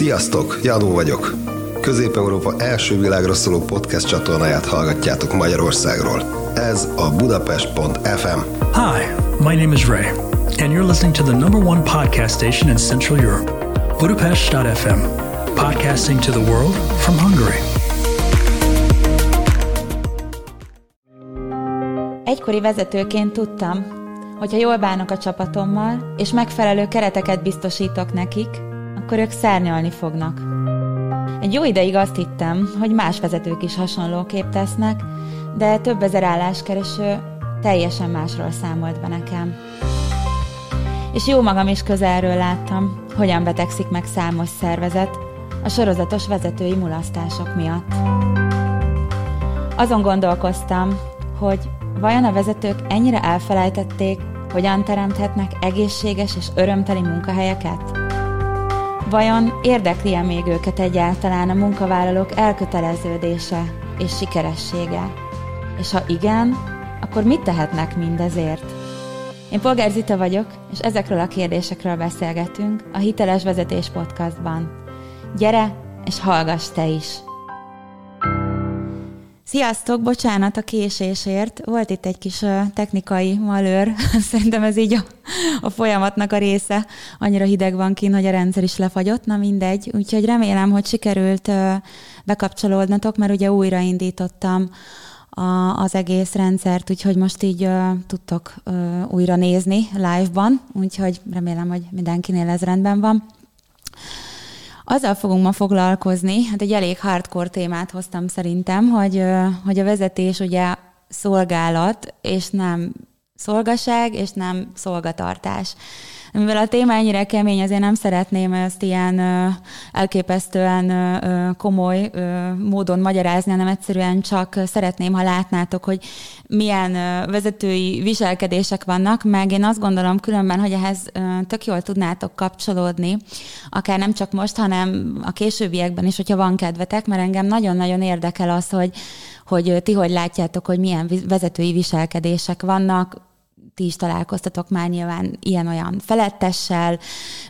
Sziasztok, Jadó vagyok. Közép-Európa első világra szóló podcast csatornáját hallgatjátok Magyarországról. Ez a Budapest.fm. Hi, my name is Ray, and you're listening to the number one podcast station in Central Europe, Budapest.fm, podcasting to the world from Hungary. Egykori vezetőként tudtam, hogyha jól bánok a csapatommal, és megfelelő kereteket biztosítok nekik, akkor ők szárnyalni fognak. Egy jó ideig azt hittem, hogy más vezetők is hasonlóképp tesznek, de több ezer álláskereső teljesen másról számolt be nekem. És jó magam is közelről láttam, hogyan betegszik meg számos szervezet a sorozatos vezetői mulasztások miatt. Azon gondolkoztam, hogy vajon a vezetők ennyire elfelejtették, hogyan teremthetnek egészséges és örömteli munkahelyeket? Vajon érdekli-e még őket egyáltalán a munkavállalók elköteleződése és sikeressége? És ha igen, akkor mit tehetnek mindezért? Én Polgár Zita vagyok, és ezekről a kérdésekről beszélgetünk a Hiteles Vezetés Podcastban. Gyere, és hallgass te is! Sziasztok, bocsánat a késésért. Volt itt egy kis technikai malőr. Szerintem ez így a, a folyamatnak a része. Annyira hideg van kín, hogy a rendszer is lefagyott, na mindegy. Úgyhogy remélem, hogy sikerült bekapcsolódnatok, mert ugye újraindítottam a, az egész rendszert, úgyhogy most így uh, tudtok uh, újra nézni live-ban, úgyhogy remélem, hogy mindenkinél ez rendben van. Azzal fogunk ma foglalkozni, hát egy elég hardcore témát hoztam szerintem, hogy, hogy a vezetés ugye szolgálat, és nem szolgaság, és nem szolgatartás. Mivel a téma ennyire kemény, azért nem szeretném ezt ilyen elképesztően komoly módon magyarázni, hanem egyszerűen csak szeretném, ha látnátok, hogy milyen vezetői viselkedések vannak, meg én azt gondolom különben, hogy ehhez tök jól tudnátok kapcsolódni, akár nem csak most, hanem a későbbiekben is, hogyha van kedvetek, mert engem nagyon-nagyon érdekel az, hogy hogy ti hogy látjátok, hogy milyen vezetői viselkedések vannak, ti is találkoztatok már nyilván ilyen-olyan felettessel,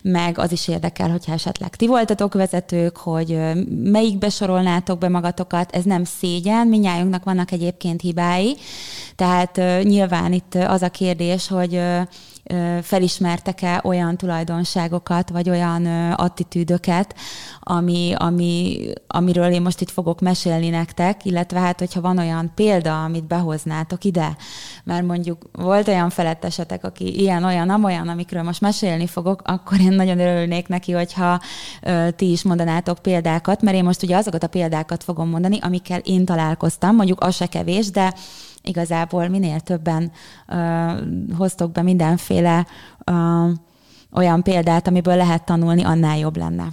meg az is érdekel, hogyha esetleg ti voltatok vezetők, hogy melyikbe sorolnátok be magatokat, ez nem szégyen, minnyájunknak vannak egyébként hibái, tehát nyilván itt az a kérdés, hogy felismertek-e olyan tulajdonságokat, vagy olyan attitűdöket, ami, ami, amiről én most itt fogok mesélni nektek, illetve hát, hogyha van olyan példa, amit behoznátok ide, mert mondjuk volt olyan felettesetek, aki ilyen, olyan, amolyan, amikről most mesélni fogok, akkor én nagyon örülnék neki, hogyha ö, ti is mondanátok példákat, mert én most ugye azokat a példákat fogom mondani, amikkel én találkoztam, mondjuk az se kevés, de igazából minél többen uh, hoztok be mindenféle uh, olyan példát, amiből lehet tanulni, annál jobb lenne.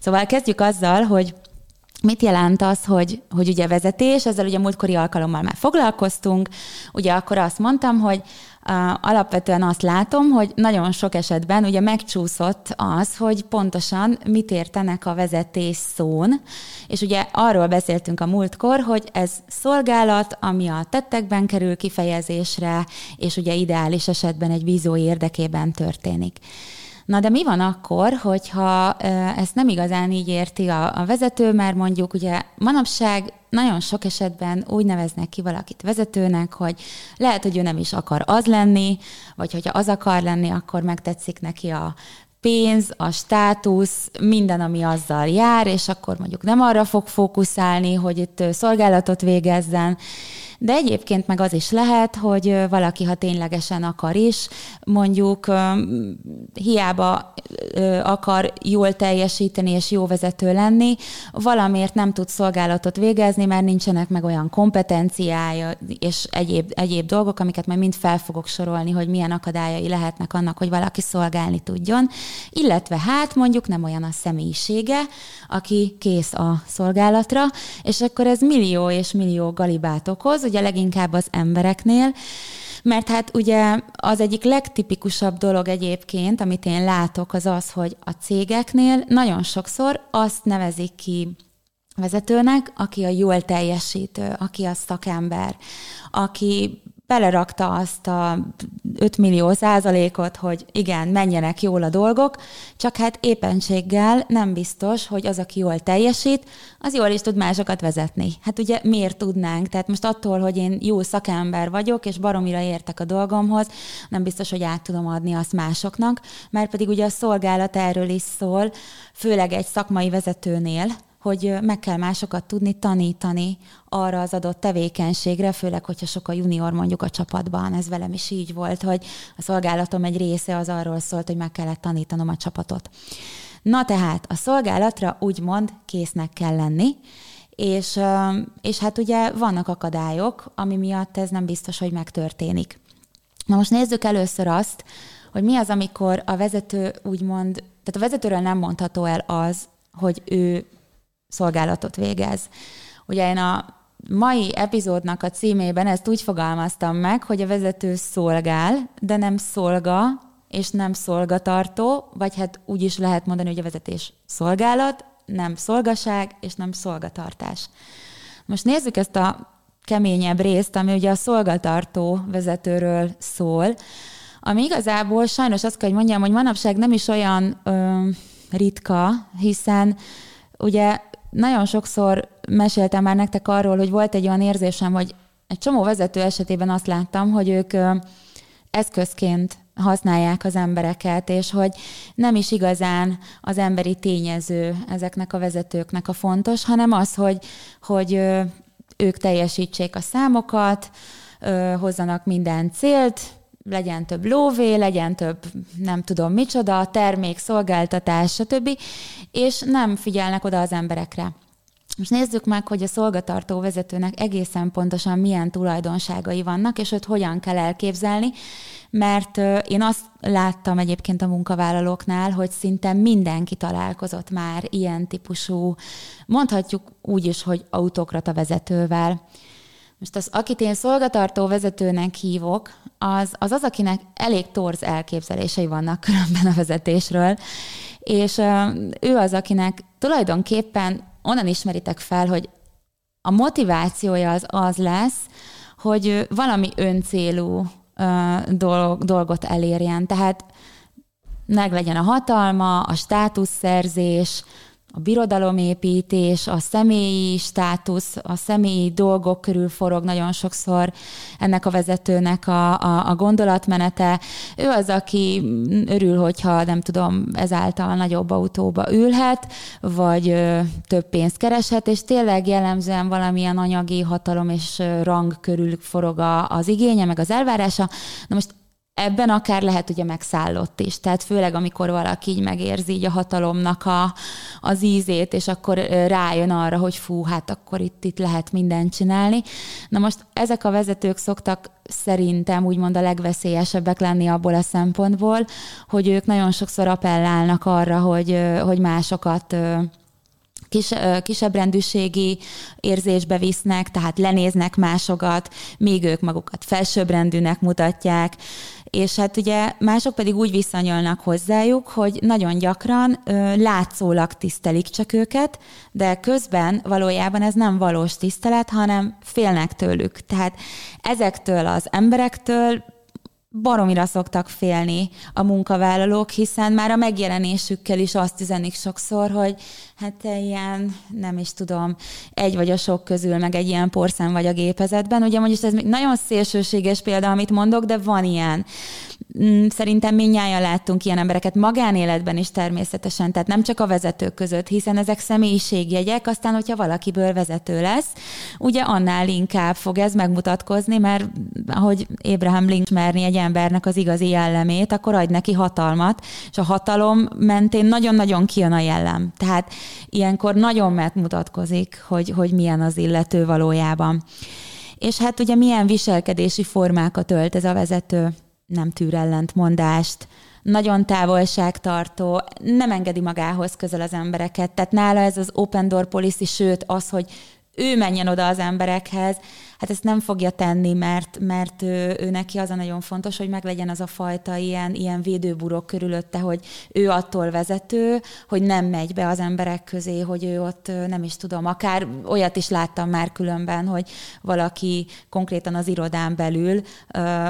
Szóval kezdjük azzal, hogy Mit jelent az, hogy, hogy ugye vezetés, ezzel ugye múltkori alkalommal már foglalkoztunk, ugye akkor azt mondtam, hogy alapvetően azt látom, hogy nagyon sok esetben ugye megcsúszott az, hogy pontosan mit értenek a vezetés szón, és ugye arról beszéltünk a múltkor, hogy ez szolgálat, ami a tettekben kerül kifejezésre, és ugye ideális esetben egy vízó érdekében történik. Na de mi van akkor, hogyha ezt nem igazán így érti a, a vezető, mert mondjuk ugye manapság nagyon sok esetben úgy neveznek ki valakit vezetőnek, hogy lehet, hogy ő nem is akar az lenni, vagy hogyha az akar lenni, akkor megtetszik neki a pénz, a státusz, minden, ami azzal jár, és akkor mondjuk nem arra fog fókuszálni, hogy itt szolgálatot végezzen, de egyébként meg az is lehet, hogy valaki, ha ténylegesen akar is, mondjuk hiába akar jól teljesíteni és jó vezető lenni, valamiért nem tud szolgálatot végezni, mert nincsenek meg olyan kompetenciája és egyéb, egyéb dolgok, amiket majd mind fel fogok sorolni, hogy milyen akadályai lehetnek annak, hogy valaki szolgálni tudjon. Illetve hát mondjuk nem olyan a személyisége, aki kész a szolgálatra, és akkor ez millió és millió galibát okoz, ugye leginkább az embereknél, mert hát ugye az egyik legtipikusabb dolog egyébként, amit én látok, az az, hogy a cégeknél nagyon sokszor azt nevezik ki vezetőnek, aki a jól teljesítő, aki a szakember, aki belerakta azt a 5 millió százalékot, hogy igen, menjenek jól a dolgok, csak hát éppenséggel nem biztos, hogy az, aki jól teljesít, az jól is tud másokat vezetni. Hát ugye miért tudnánk? Tehát most attól, hogy én jó szakember vagyok, és baromira értek a dolgomhoz, nem biztos, hogy át tudom adni azt másoknak, mert pedig ugye a szolgálat erről is szól, főleg egy szakmai vezetőnél, hogy meg kell másokat tudni tanítani arra az adott tevékenységre, főleg, hogyha sok a junior mondjuk a csapatban. Ez velem is így volt, hogy a szolgálatom egy része az arról szólt, hogy meg kellett tanítanom a csapatot. Na tehát a szolgálatra úgymond késznek kell lenni, és, és hát ugye vannak akadályok, ami miatt ez nem biztos, hogy megtörténik. Na most nézzük először azt, hogy mi az, amikor a vezető úgymond, tehát a vezetőről nem mondható el az, hogy ő szolgálatot végez. Ugye én a mai epizódnak a címében ezt úgy fogalmaztam meg, hogy a vezető szolgál, de nem szolga, és nem szolgatartó, vagy hát úgy is lehet mondani, hogy a vezetés szolgálat, nem szolgaság, és nem szolgatartás. Most nézzük ezt a keményebb részt, ami ugye a szolgatartó vezetőről szól, ami igazából sajnos azt kell, hogy mondjam, hogy manapság nem is olyan ö, ritka, hiszen ugye nagyon sokszor meséltem már nektek arról, hogy volt egy olyan érzésem, hogy egy csomó vezető esetében azt láttam, hogy ők eszközként használják az embereket, és hogy nem is igazán az emberi tényező ezeknek a vezetőknek a fontos, hanem az, hogy, hogy ők teljesítsék a számokat, hozzanak minden célt, legyen több lóvé, legyen több nem tudom micsoda, termék, szolgáltatás, stb. És nem figyelnek oda az emberekre. Most nézzük meg, hogy a szolgatartó vezetőnek egészen pontosan milyen tulajdonságai vannak, és őt hogyan kell elképzelni, mert én azt láttam egyébként a munkavállalóknál, hogy szinte mindenki találkozott már ilyen típusú, mondhatjuk úgy is, hogy autokrata vezetővel. Most az, akit én szolgatartó vezetőnek hívok, az, az az, akinek elég torz elképzelései vannak különben a vezetésről, és ő az, akinek tulajdonképpen onnan ismeritek fel, hogy a motivációja az az lesz, hogy valami öncélú dolgot elérjen. Tehát meg legyen a hatalma, a státuszszerzés, a birodalomépítés, a személyi státusz, a személyi dolgok körül forog nagyon sokszor ennek a vezetőnek a, a, a gondolatmenete. Ő az, aki örül, hogyha nem tudom, ezáltal nagyobb autóba ülhet, vagy ö, több pénzt kereshet, és tényleg jellemzően valamilyen anyagi hatalom és rang körül forog a, az igénye, meg az elvárása. Na most ebben akár lehet ugye megszállott is. Tehát főleg, amikor valaki így megérzi így a hatalomnak a, az ízét, és akkor rájön arra, hogy fú, hát akkor itt, itt lehet mindent csinálni. Na most ezek a vezetők szoktak szerintem úgymond a legveszélyesebbek lenni abból a szempontból, hogy ők nagyon sokszor appellálnak arra, hogy, hogy másokat kis, kisebb rendűségi érzésbe visznek, tehát lenéznek másokat, míg ők magukat felsőbbrendűnek mutatják, és hát ugye mások pedig úgy viszonyulnak hozzájuk, hogy nagyon gyakran ö, látszólag tisztelik csak őket, de közben valójában ez nem valós tisztelet, hanem félnek tőlük. Tehát ezektől az emberektől baromira szoktak félni a munkavállalók, hiszen már a megjelenésükkel is azt üzenik sokszor, hogy hát te ilyen, nem is tudom, egy vagy a sok közül, meg egy ilyen porszem vagy a gépezetben. Ugye mondjuk ez nagyon szélsőséges példa, amit mondok, de van ilyen. Mm, szerintem minnyáján láttunk ilyen embereket magánéletben is természetesen, tehát nem csak a vezetők között, hiszen ezek személyiségjegyek, aztán, hogyha valakiből vezető lesz, ugye annál inkább fog ez megmutatkozni, mert ahogy Abraham Lincoln merni egy embernek az igazi jellemét, akkor adj neki hatalmat, és a hatalom mentén nagyon-nagyon kijön a jellem. Tehát ilyenkor nagyon megmutatkozik, hogy, hogy milyen az illető valójában. És hát ugye milyen viselkedési formákat ölt ez a vezető? Nem tűr ellentmondást, nagyon távolságtartó, nem engedi magához közel az embereket. Tehát nála ez az open door policy, sőt az, hogy ő menjen oda az emberekhez, hát ezt nem fogja tenni, mert, mert ő, ő neki az a nagyon fontos, hogy meglegyen az a fajta ilyen, ilyen védőburok körülötte, hogy ő attól vezető, hogy nem megy be az emberek közé, hogy ő ott nem is tudom, akár olyat is láttam már különben, hogy valaki konkrétan az irodán belül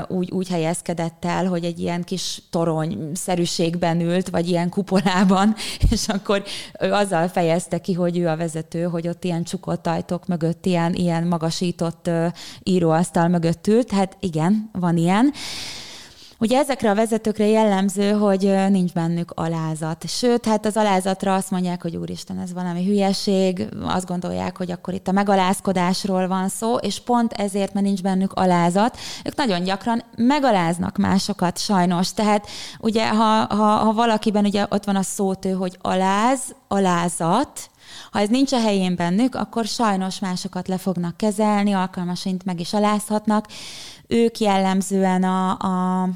úgy, úgy helyezkedett el, hogy egy ilyen kis torony szerűségben ült, vagy ilyen kupolában, és akkor ő azzal fejezte ki, hogy ő a vezető, hogy ott ilyen csukott ajtók mögött ilyen, ilyen magasított íróasztal mögött ült, hát igen, van ilyen. Ugye ezekre a vezetőkre jellemző, hogy nincs bennük alázat. Sőt, hát az alázatra azt mondják, hogy úristen, ez valami hülyeség, azt gondolják, hogy akkor itt a megalázkodásról van szó, és pont ezért, mert nincs bennük alázat, ők nagyon gyakran megaláznak másokat sajnos. Tehát ugye, ha, ha, ha valakiben ugye ott van a szótő, hogy aláz, alázat, ha ez nincs a helyén bennük, akkor sajnos másokat le fognak kezelni, alkalmasint meg is alázhatnak. Ők jellemzően a, a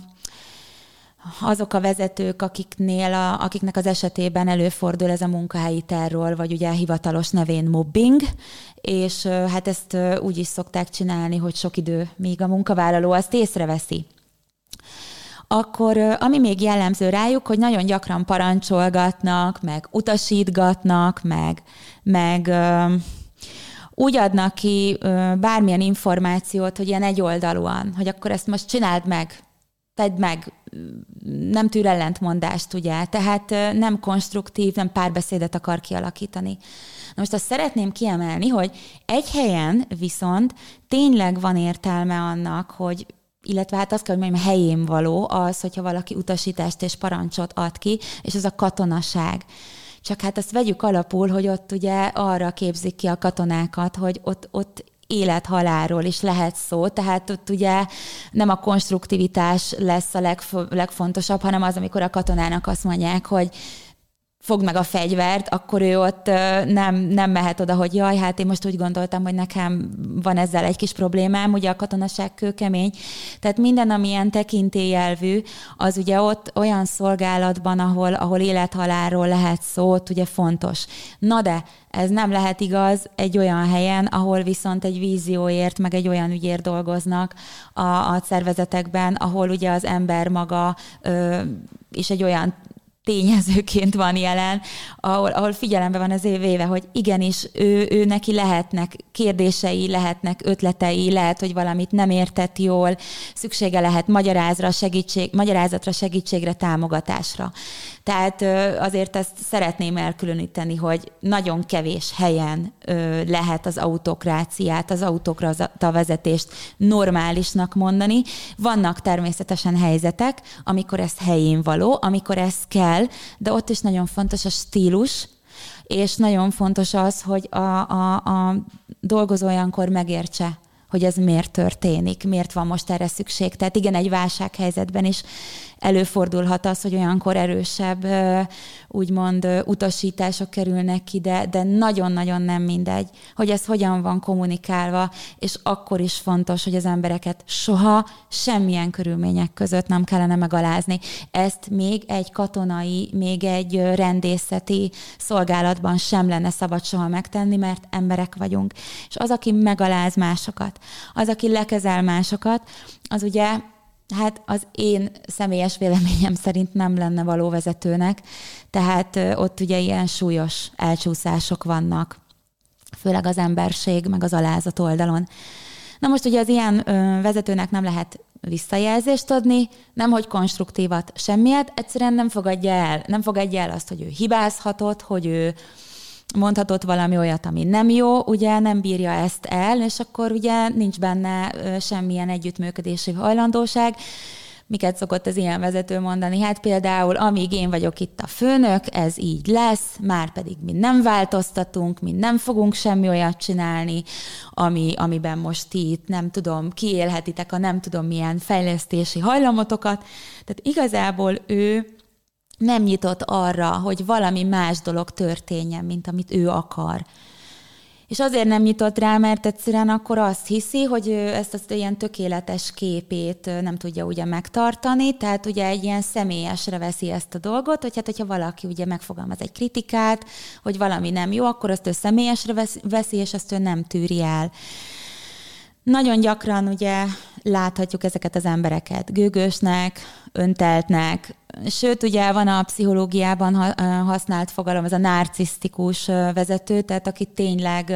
azok a vezetők, akiknél, a, akiknek az esetében előfordul ez a munkahelyi terror, vagy ugye hivatalos nevén mobbing, és hát ezt úgy is szokták csinálni, hogy sok idő, míg a munkavállaló azt észreveszi akkor ami még jellemző rájuk, hogy nagyon gyakran parancsolgatnak, meg utasítgatnak, meg, meg úgy adnak ki bármilyen információt, hogy ilyen egyoldalúan, hogy akkor ezt most csináld meg, tedd meg, nem tűr ellentmondást, ugye, tehát nem konstruktív, nem párbeszédet akar kialakítani. Na most azt szeretném kiemelni, hogy egy helyen viszont tényleg van értelme annak, hogy illetve hát azt kell, hogy mondjam, helyén való az, hogyha valaki utasítást és parancsot ad ki, és ez a katonaság. Csak hát azt vegyük alapul, hogy ott ugye arra képzik ki a katonákat, hogy ott, ott élethalálról is lehet szó, tehát ott ugye nem a konstruktivitás lesz a legfo- legfontosabb, hanem az, amikor a katonának azt mondják, hogy fog meg a fegyvert, akkor ő ott nem, nem mehet oda, hogy jaj, hát én most úgy gondoltam, hogy nekem van ezzel egy kis problémám, ugye a katonaság kőkemény. Tehát minden, ami ilyen tekintélyelvű, az ugye ott olyan szolgálatban, ahol, ahol élethalálról lehet szó, ott ugye fontos. Na de ez nem lehet igaz egy olyan helyen, ahol viszont egy vízióért, meg egy olyan ügyért dolgoznak a, a szervezetekben, ahol ugye az ember maga ö, és egy olyan tényezőként van jelen, ahol, ahol figyelembe van az éve, hogy igenis ő, ő neki lehetnek kérdései, lehetnek ötletei, lehet, hogy valamit nem értett jól, szüksége lehet magyarázra, segítség, magyarázatra, segítségre, támogatásra. Tehát azért ezt szeretném elkülöníteni, hogy nagyon kevés helyen lehet az autokráciát, az autokrata vezetést normálisnak mondani. Vannak természetesen helyzetek, amikor ez helyén való, amikor ez kell, de ott is nagyon fontos a stílus, és nagyon fontos az, hogy a, a, a dolgozó olyankor megértse, hogy ez miért történik, miért van most erre szükség. Tehát igen, egy válsághelyzetben is előfordulhat az, hogy olyankor erősebb, úgymond utasítások kerülnek ki, de, de nagyon-nagyon nem mindegy, hogy ez hogyan van kommunikálva, és akkor is fontos, hogy az embereket soha semmilyen körülmények között nem kellene megalázni. Ezt még egy katonai, még egy rendészeti szolgálatban sem lenne szabad soha megtenni, mert emberek vagyunk. És az, aki megaláz másokat, az, aki lekezel másokat, az ugye Hát az én személyes véleményem szerint nem lenne való vezetőnek, tehát ott ugye ilyen súlyos elcsúszások vannak, főleg az emberség, meg az alázat oldalon. Na most ugye az ilyen vezetőnek nem lehet visszajelzést adni, nem hogy konstruktívat, semmiet, egyszerűen nem fogadja el. Nem fogadja el azt, hogy ő hibázhatott, hogy ő mondhatott valami olyat, ami nem jó, ugye nem bírja ezt el, és akkor ugye nincs benne semmilyen együttműködési hajlandóság. Miket szokott az ilyen vezető mondani? Hát például, amíg én vagyok itt a főnök, ez így lesz, már pedig mi nem változtatunk, mi nem fogunk semmi olyat csinálni, ami, amiben most ti itt nem tudom, kiélhetitek a nem tudom milyen fejlesztési hajlamotokat. Tehát igazából ő nem nyitott arra, hogy valami más dolog történjen, mint amit ő akar. és azért nem nyitott rá, mert egyszerűen akkor azt hiszi, hogy ezt az ilyen tökéletes képét nem tudja ugye megtartani, tehát ugye egy ilyen személyesre veszi ezt a dolgot, hogy hát hogyha valaki ugye megfogalmaz egy kritikát, hogy valami nem jó, akkor azt ő személyesre veszi, és azt ő nem tűri el. Nagyon gyakran ugye láthatjuk ezeket az embereket. Gőgösnek, önteltnek, sőt ugye van a pszichológiában használt fogalom, ez a narcisztikus vezető, tehát aki tényleg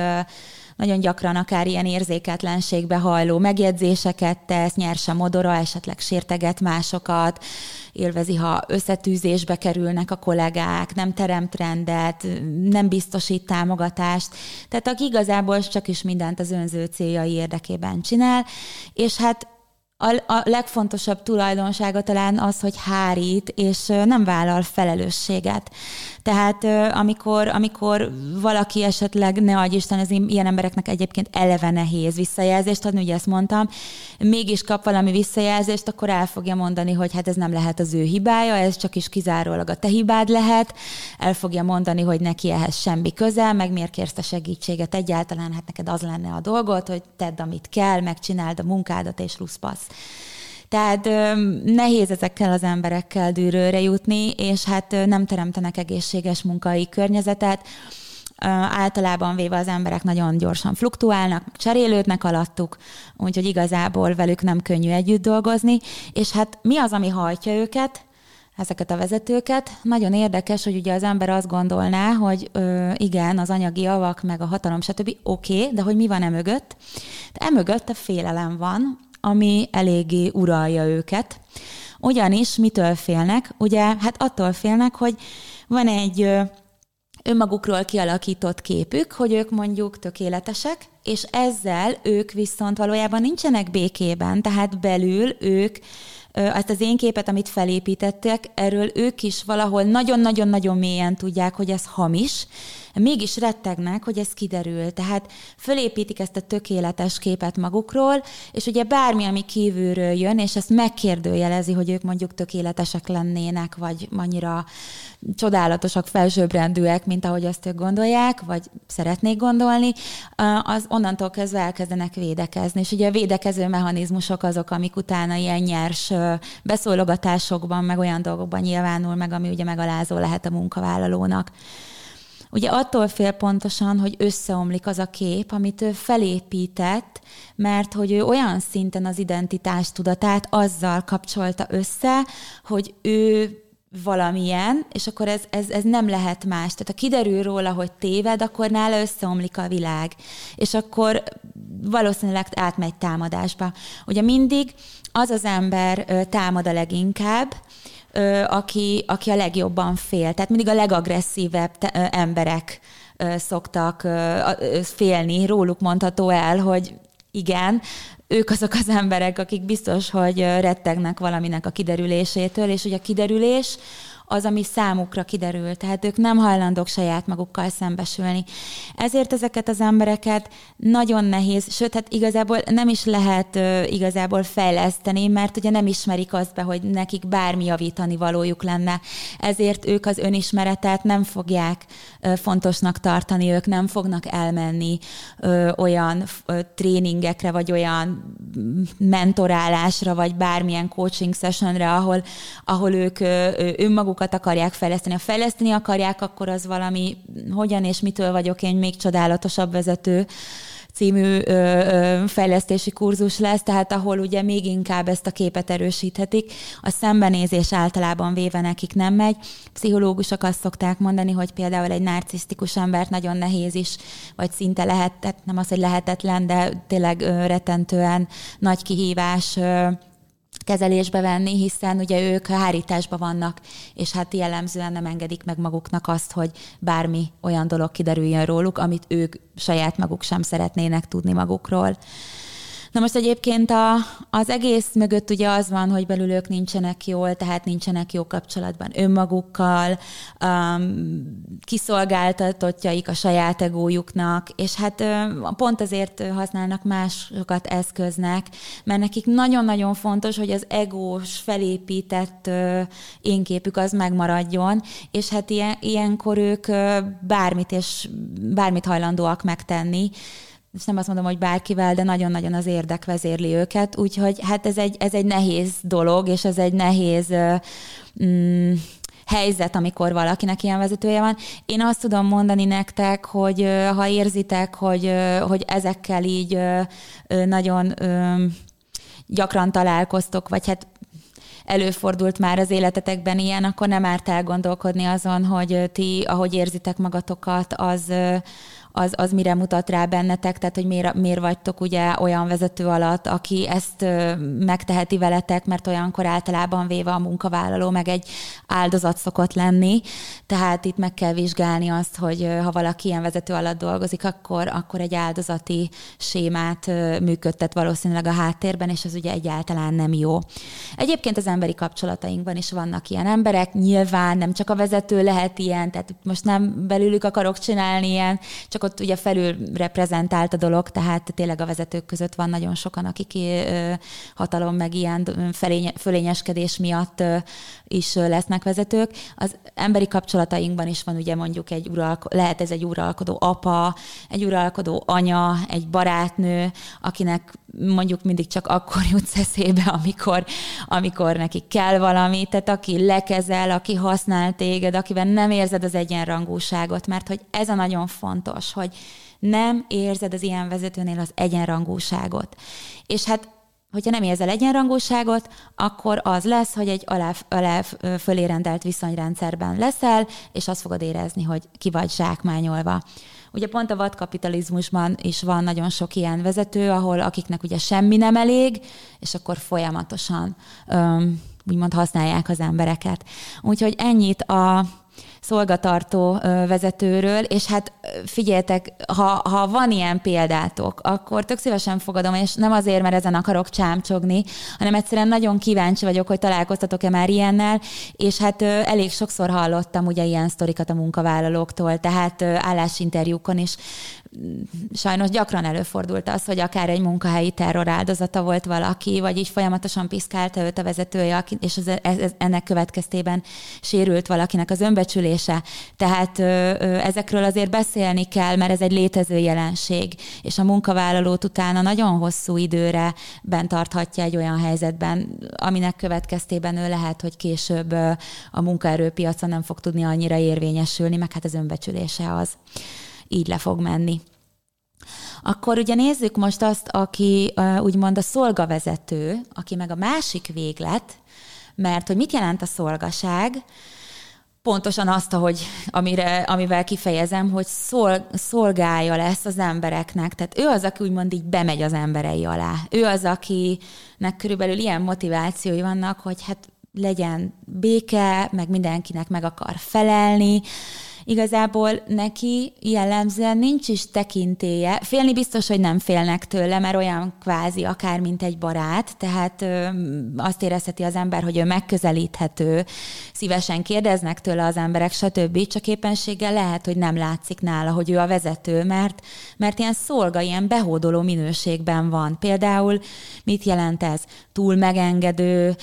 nagyon gyakran akár ilyen érzéketlenségbe hajló megjegyzéseket tesz, nyerse modora, esetleg sérteget másokat, élvezi, ha összetűzésbe kerülnek a kollégák, nem teremt rendet, nem biztosít támogatást. Tehát aki igazából csak is mindent az önző céljai érdekében csinál, és hát a, a legfontosabb tulajdonsága talán az, hogy hárít, és nem vállal felelősséget. Tehát amikor, amikor valaki esetleg, ne adj Isten, az ilyen embereknek egyébként eleve nehéz visszajelzést adni, ugye ezt mondtam, mégis kap valami visszajelzést, akkor el fogja mondani, hogy hát ez nem lehet az ő hibája, ez csak is kizárólag a te hibád lehet, el fogja mondani, hogy neki ehhez semmi köze, meg miért kérsz a segítséget egyáltalán, hát neked az lenne a dolgot, hogy tedd, amit kell, megcsináld a munkádat, és ruszpasz. Tehát nehéz ezekkel az emberekkel dűrőre jutni, és hát nem teremtenek egészséges munkai környezetet. Általában véve az emberek nagyon gyorsan fluktuálnak, cserélődnek alattuk, úgyhogy igazából velük nem könnyű együtt dolgozni, és hát mi az, ami hajtja őket? ezeket a vezetőket. Nagyon érdekes, hogy ugye az ember azt gondolná, hogy ö, igen, az anyagi javak, meg a hatalom, stb. oké, okay, de hogy mi van emögött? De emögött a félelem van, ami eléggé uralja őket. Ugyanis mitől félnek? Ugye, hát attól félnek, hogy van egy önmagukról kialakított képük, hogy ők mondjuk tökéletesek, és ezzel ők viszont valójában nincsenek békében, tehát belül ők azt az én képet, amit felépítettek, erről ők is valahol nagyon-nagyon-nagyon mélyen tudják, hogy ez hamis, mégis rettegnek, hogy ez kiderül. Tehát fölépítik ezt a tökéletes képet magukról, és ugye bármi, ami kívülről jön, és ezt megkérdőjelezi, hogy ők mondjuk tökéletesek lennének, vagy annyira csodálatosak, felsőbbrendűek, mint ahogy azt ők gondolják, vagy szeretnék gondolni, az onnantól kezdve elkezdenek védekezni. És ugye a védekező mechanizmusok azok, amik utána ilyen nyers beszólogatásokban, meg olyan dolgokban nyilvánul meg, ami ugye megalázó lehet a munkavállalónak. Ugye attól fél pontosan, hogy összeomlik az a kép, amit ő felépített, mert hogy ő olyan szinten az identitás tudatát azzal kapcsolta össze, hogy ő valamilyen, és akkor ez, ez, ez nem lehet más. Tehát ha kiderül róla, hogy téved, akkor nála összeomlik a világ. És akkor valószínűleg átmegy támadásba. Ugye mindig az az ember támad a leginkább, aki, aki a legjobban fél. Tehát mindig a legagresszívebb emberek szoktak félni, róluk mondható el, hogy igen, ők azok az emberek, akik biztos, hogy rettegnek valaminek a kiderülésétől, és hogy a kiderülés az, ami számukra kiderül. Tehát ők nem hajlandók saját magukkal szembesülni. Ezért ezeket az embereket nagyon nehéz, sőt, hát igazából nem is lehet uh, igazából fejleszteni, mert ugye nem ismerik azt be, hogy nekik bármi javítani valójuk lenne. Ezért ők az önismeretet nem fogják uh, fontosnak tartani, ők nem fognak elmenni uh, olyan uh, tréningekre, vagy olyan mentorálásra, vagy bármilyen coaching sessionre, ahol, ahol ők uh, önmaguk magukat akarják fejleszteni. Ha fejleszteni akarják, akkor az valami hogyan és mitől vagyok én még csodálatosabb vezető című ö, ö, fejlesztési kurzus lesz, tehát ahol ugye még inkább ezt a képet erősíthetik. A szembenézés általában véve nekik nem megy. Pszichológusok azt szokták mondani, hogy például egy narcisztikus embert nagyon nehéz is, vagy szinte lehet, nem az, hogy lehetetlen, de tényleg ö, retentően nagy kihívás ö, kezelésbe venni, hiszen ugye ők hárításban vannak, és hát jellemzően nem engedik meg maguknak azt, hogy bármi olyan dolog kiderüljön róluk, amit ők saját maguk sem szeretnének tudni magukról. Na most egyébként a, az egész mögött ugye az van, hogy belül ők nincsenek jól, tehát nincsenek jó kapcsolatban önmagukkal, um, kiszolgáltatottjaik a saját egójuknak, és hát pont azért használnak másokat eszköznek, mert nekik nagyon-nagyon fontos, hogy az egós felépített uh, énképük az megmaradjon, és hát ilyen, ilyenkor ők bármit és bármit hajlandóak megtenni, és nem azt mondom, hogy bárkivel, de nagyon-nagyon az érdek vezérli őket, úgyhogy hát ez egy, ez egy nehéz dolog, és ez egy nehéz mm, helyzet, amikor valakinek ilyen vezetője van. Én azt tudom mondani nektek, hogy ha érzitek, hogy, hogy ezekkel így nagyon gyakran találkoztok, vagy hát előfordult már az életetekben ilyen, akkor nem árt elgondolkodni azon, hogy ti, ahogy érzitek magatokat, az az, az mire mutat rá bennetek, tehát hogy miért, miért vagytok ugye olyan vezető alatt, aki ezt megteheti veletek, mert olyankor általában véve a munkavállaló meg egy áldozat szokott lenni, tehát itt meg kell vizsgálni azt, hogy ha valaki ilyen vezető alatt dolgozik, akkor, akkor egy áldozati sémát működtet valószínűleg a háttérben, és az ugye egyáltalán nem jó. Egyébként az emberi kapcsolatainkban is vannak ilyen emberek, nyilván nem csak a vezető lehet ilyen, tehát most nem belülük akarok csinálni ilyen, csak csak ott ugye felül reprezentált a dolog, tehát tényleg a vezetők között van nagyon sokan, akik hatalom meg ilyen fölényeskedés miatt is lesznek vezetők. Az emberi kapcsolatainkban is van ugye mondjuk egy uralko- lehet ez egy uralkodó apa, egy uralkodó anya, egy barátnő, akinek mondjuk mindig csak akkor jut eszébe, amikor, amikor neki kell valami, tehát aki lekezel, aki használ téged, akiben nem érzed az egyenrangúságot, mert hogy ez a nagyon fontos, hogy nem érzed az ilyen vezetőnél az egyenrangúságot. És hát hogyha nem érzel egyenrangúságot, akkor az lesz, hogy egy alá, alá fölé rendelt viszonyrendszerben leszel, és azt fogod érezni, hogy ki vagy zsákmányolva. Ugye pont a vadkapitalizmusban is van nagyon sok ilyen vezető, ahol akiknek ugye semmi nem elég, és akkor folyamatosan öm, úgymond használják az embereket. Úgyhogy ennyit a szolgatartó vezetőről, és hát figyeljetek, ha, ha van ilyen példátok, akkor tök szívesen fogadom, és nem azért, mert ezen akarok csámcsogni, hanem egyszerűen nagyon kíváncsi vagyok, hogy találkoztatok-e már ilyennel, és hát elég sokszor hallottam ugye ilyen sztorikat a munkavállalóktól, tehát állásinterjúkon is sajnos gyakran előfordult az, hogy akár egy munkahelyi terror áldozata volt valaki, vagy így folyamatosan piszkálta őt a vezetője, és ez, ez, ennek következtében sérült valakinek az önbecsülése. Tehát ezekről azért beszélni kell, mert ez egy létező jelenség, és a munkavállalót utána nagyon hosszú időre bent tarthatja egy olyan helyzetben, aminek következtében ő lehet, hogy később a munkaerőpiacon nem fog tudni annyira érvényesülni, meg hát az önbecsülése az így le fog menni. Akkor ugye nézzük most azt, aki úgymond a szolgavezető, aki meg a másik véglet, mert hogy mit jelent a szolgaság, pontosan azt, hogy amire, amivel kifejezem, hogy szol, szolgálja lesz az embereknek. Tehát ő az, aki úgymond így bemegy az emberei alá. Ő az, akinek körülbelül ilyen motivációi vannak, hogy hát legyen béke, meg mindenkinek meg akar felelni, igazából neki jellemzően nincs is tekintéje. Félni biztos, hogy nem félnek tőle, mert olyan kvázi akár, mint egy barát, tehát ö, azt érezheti az ember, hogy ő megközelíthető, szívesen kérdeznek tőle az emberek, stb. Csak éppenséggel lehet, hogy nem látszik nála, hogy ő a vezető, mert, mert ilyen szolga, ilyen behódoló minőségben van. Például mit jelent ez? Túl megengedő,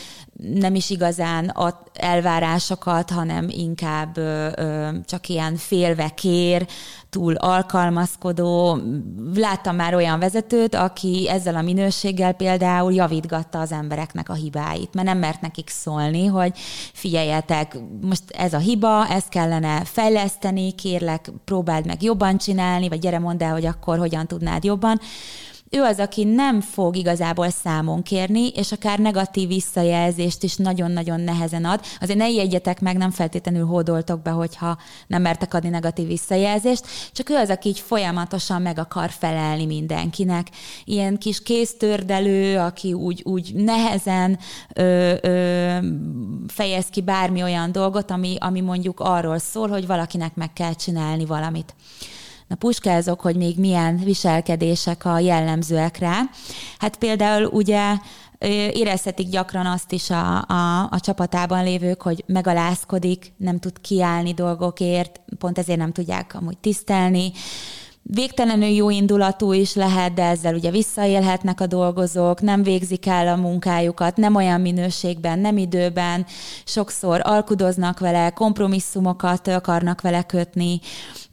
nem is igazán ad elvárásokat, hanem inkább ö, ö, csak ilyen félve kér, túl alkalmazkodó. Láttam már olyan vezetőt, aki ezzel a minőséggel például javítgatta az embereknek a hibáit, mert nem mert nekik szólni, hogy figyeljetek, most ez a hiba, ezt kellene fejleszteni, kérlek, próbáld meg jobban csinálni, vagy gyere mondd el, hogy akkor hogyan tudnád jobban ő az, aki nem fog igazából számon kérni, és akár negatív visszajelzést is nagyon-nagyon nehezen ad. Azért ne ijedjetek meg, nem feltétlenül hódoltok be, hogyha nem mertek adni negatív visszajelzést, csak ő az, aki így folyamatosan meg akar felelni mindenkinek. Ilyen kis kéztördelő, aki úgy, úgy nehezen ö, ö, fejez ki bármi olyan dolgot, ami, ami mondjuk arról szól, hogy valakinek meg kell csinálni valamit. Na puskázok, hogy még milyen viselkedések a jellemzőek rá. Hát például ugye érezhetik gyakran azt is a, a, a csapatában lévők, hogy megalázkodik, nem tud kiállni dolgokért, pont ezért nem tudják amúgy tisztelni végtelenül jó indulatú is lehet, de ezzel ugye visszaélhetnek a dolgozók, nem végzik el a munkájukat, nem olyan minőségben, nem időben, sokszor alkudoznak vele, kompromisszumokat akarnak vele kötni,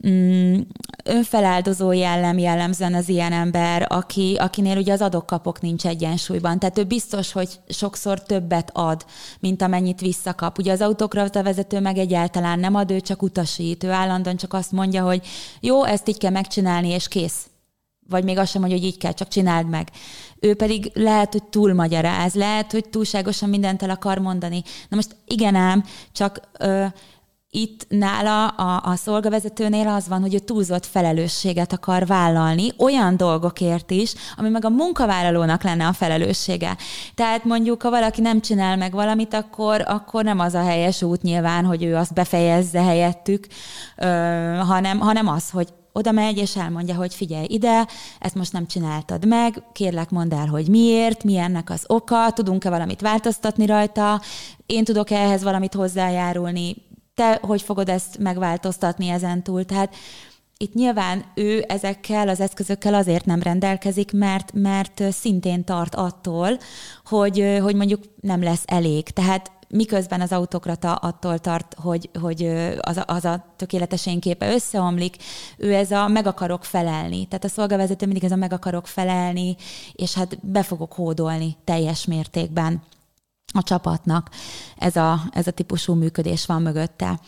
mm, önfeláldozó jellem jellemzően az ilyen ember, aki, akinél ugye az adok-kapok nincs egyensúlyban. Tehát ő biztos, hogy sokszor többet ad, mint amennyit visszakap. Ugye az autokrata vezető meg egyáltalán nem ad, ő csak utasít. Ő állandóan csak azt mondja, hogy jó, ezt így kell megcsinálni, és kész. Vagy még azt sem mondja, hogy így kell, csak csináld meg. Ő pedig lehet, hogy túlmagyaráz, lehet, hogy túlságosan mindent el akar mondani. Na most igen ám, csak ö, itt nála a, a szolgavezetőnél az van, hogy ő túlzott felelősséget akar vállalni, olyan dolgokért is, ami meg a munkavállalónak lenne a felelőssége. Tehát mondjuk, ha valaki nem csinál meg valamit, akkor, akkor nem az a helyes út nyilván, hogy ő azt befejezze helyettük, ö, hanem, hanem az, hogy oda megy, és elmondja, hogy figyelj ide, ezt most nem csináltad meg, kérlek mondd el, hogy miért, mi ennek az oka, tudunk-e valamit változtatni rajta, én tudok -e ehhez valamit hozzájárulni, te hogy fogod ezt megváltoztatni ezen túl. Tehát itt nyilván ő ezekkel az eszközökkel azért nem rendelkezik, mert, mert szintén tart attól, hogy, hogy mondjuk nem lesz elég. Tehát miközben az autokrata attól tart, hogy, hogy az, az a tökéletes én képe összeomlik, ő ez a meg akarok felelni. Tehát a szolgavezető mindig ez a meg akarok felelni, és hát be fogok hódolni teljes mértékben a csapatnak. Ez a, ez a típusú működés van mögötte.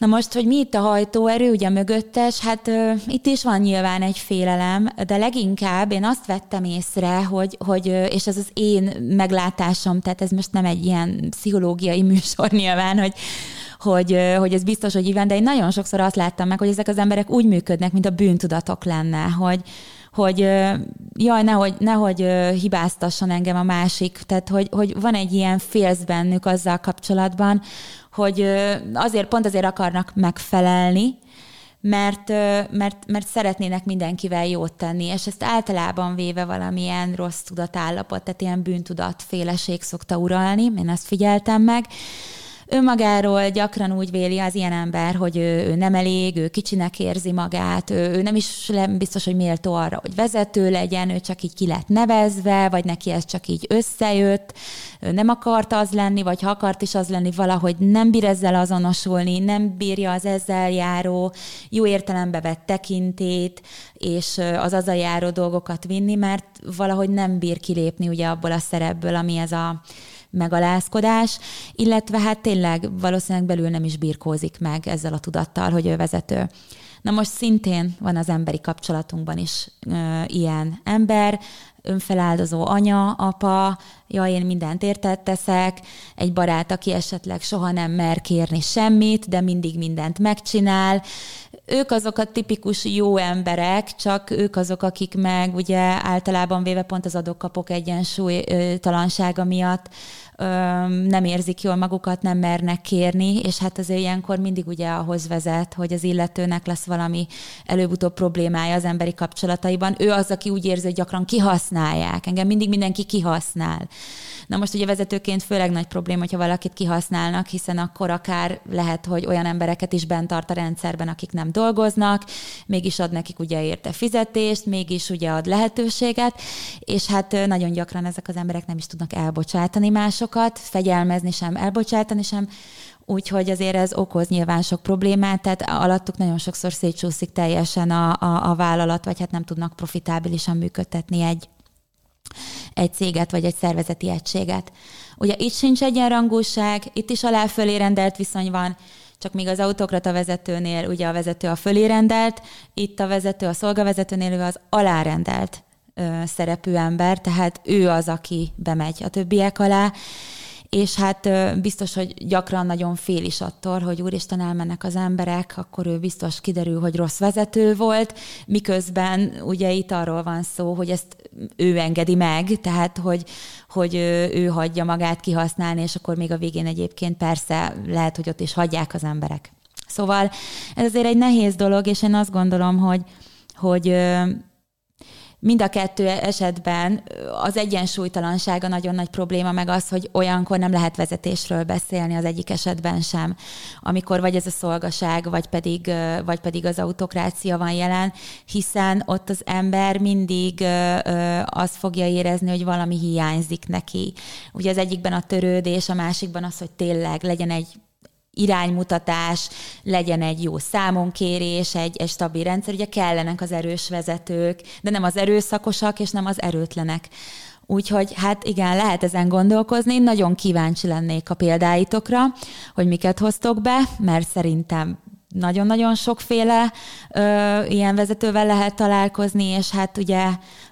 Na most, hogy mi itt a hajtóerő, ugye mögöttes, hát ö, itt is van nyilván egy félelem, de leginkább én azt vettem észre, hogy, hogy és ez az én meglátásom, tehát ez most nem egy ilyen pszichológiai műsor nyilván, hogy, hogy, hogy ez biztos, hogy így de én nagyon sokszor azt láttam meg, hogy ezek az emberek úgy működnek, mint a bűntudatok lenne, hogy, hogy jaj, nehogy, nehogy hibáztasson engem a másik, tehát hogy, hogy van egy ilyen félsz bennük azzal kapcsolatban, hogy azért, pont azért akarnak megfelelni, mert, mert, mert szeretnének mindenkivel jót tenni, és ezt általában véve valamilyen rossz tudatállapot, tehát ilyen bűntudat, féleség szokta uralni, én ezt figyeltem meg, önmagáról gyakran úgy véli az ilyen ember, hogy ő, ő nem elég, ő kicsinek érzi magát, ő, ő nem is biztos, hogy méltó arra, hogy vezető legyen, ő csak így ki lett nevezve, vagy neki ez csak így összejött, ő nem akart az lenni, vagy ha akart is az lenni, valahogy nem bír ezzel azonosulni, nem bírja az ezzel járó, jó értelembe vett tekintét, és az az a járó dolgokat vinni, mert valahogy nem bír kilépni ugye abból a szerepből, ami ez a megalázkodás, illetve hát tényleg valószínűleg belül nem is birkózik meg ezzel a tudattal, hogy ő vezető. Na most szintén van az emberi kapcsolatunkban is ö, ilyen ember, önfeláldozó anya, apa, ja, én mindent értett teszek, egy barát, aki esetleg soha nem mer kérni semmit, de mindig mindent megcsinál. Ők azok a tipikus jó emberek, csak ők azok, akik meg ugye általában véve pont az adok-kapok egyensúlytalansága miatt nem érzik jól magukat, nem mernek kérni, és hát azért ilyenkor mindig ugye ahhoz vezet, hogy az illetőnek lesz valami előbb-utóbb problémája az emberi kapcsolataiban. Ő az, aki úgy érzi, hogy gyakran kihasználják. Engem mindig mindenki kihasznál. Na most ugye vezetőként főleg nagy probléma, hogyha valakit kihasználnak, hiszen akkor akár lehet, hogy olyan embereket is bent tart a rendszerben, akik nem dolgoznak, mégis ad nekik ugye érte fizetést, mégis ugye ad lehetőséget, és hát nagyon gyakran ezek az emberek nem is tudnak elbocsátani másokat, fegyelmezni sem, elbocsátani sem, Úgyhogy azért ez okoz nyilván sok problémát, tehát alattuk nagyon sokszor szétsúszik teljesen a, a, a vállalat, vagy hát nem tudnak profitábilisan működtetni egy, egy céget vagy egy szervezeti egységet. Ugye itt sincs egyenrangúság, itt is alá fölé rendelt viszony van, csak míg az autokrata vezetőnél ugye a vezető a fölé rendelt, itt a vezető, a szolgavezetőnél ő az alárendelt ö, szerepű ember, tehát ő az, aki bemegy a többiek alá, és hát biztos, hogy gyakran nagyon fél is attól, hogy úristen elmennek az emberek, akkor ő biztos kiderül, hogy rossz vezető volt, miközben ugye itt arról van szó, hogy ezt ő engedi meg, tehát hogy, hogy ő hagyja magát kihasználni, és akkor még a végén egyébként persze lehet, hogy ott is hagyják az emberek. Szóval ez azért egy nehéz dolog, és én azt gondolom, hogy, hogy mind a kettő esetben az egyensúlytalansága nagyon nagy probléma, meg az, hogy olyankor nem lehet vezetésről beszélni az egyik esetben sem, amikor vagy ez a szolgaság, vagy pedig, vagy pedig az autokrácia van jelen, hiszen ott az ember mindig azt fogja érezni, hogy valami hiányzik neki. Ugye az egyikben a törődés, a másikban az, hogy tényleg legyen egy iránymutatás, legyen egy jó számonkérés, egy, egy stabil rendszer. Ugye kellenek az erős vezetők, de nem az erőszakosak, és nem az erőtlenek. Úgyhogy hát igen, lehet ezen gondolkozni. Nagyon kíváncsi lennék a példáitokra, hogy miket hoztok be, mert szerintem nagyon-nagyon sokféle ö, ilyen vezetővel lehet találkozni, és hát ugye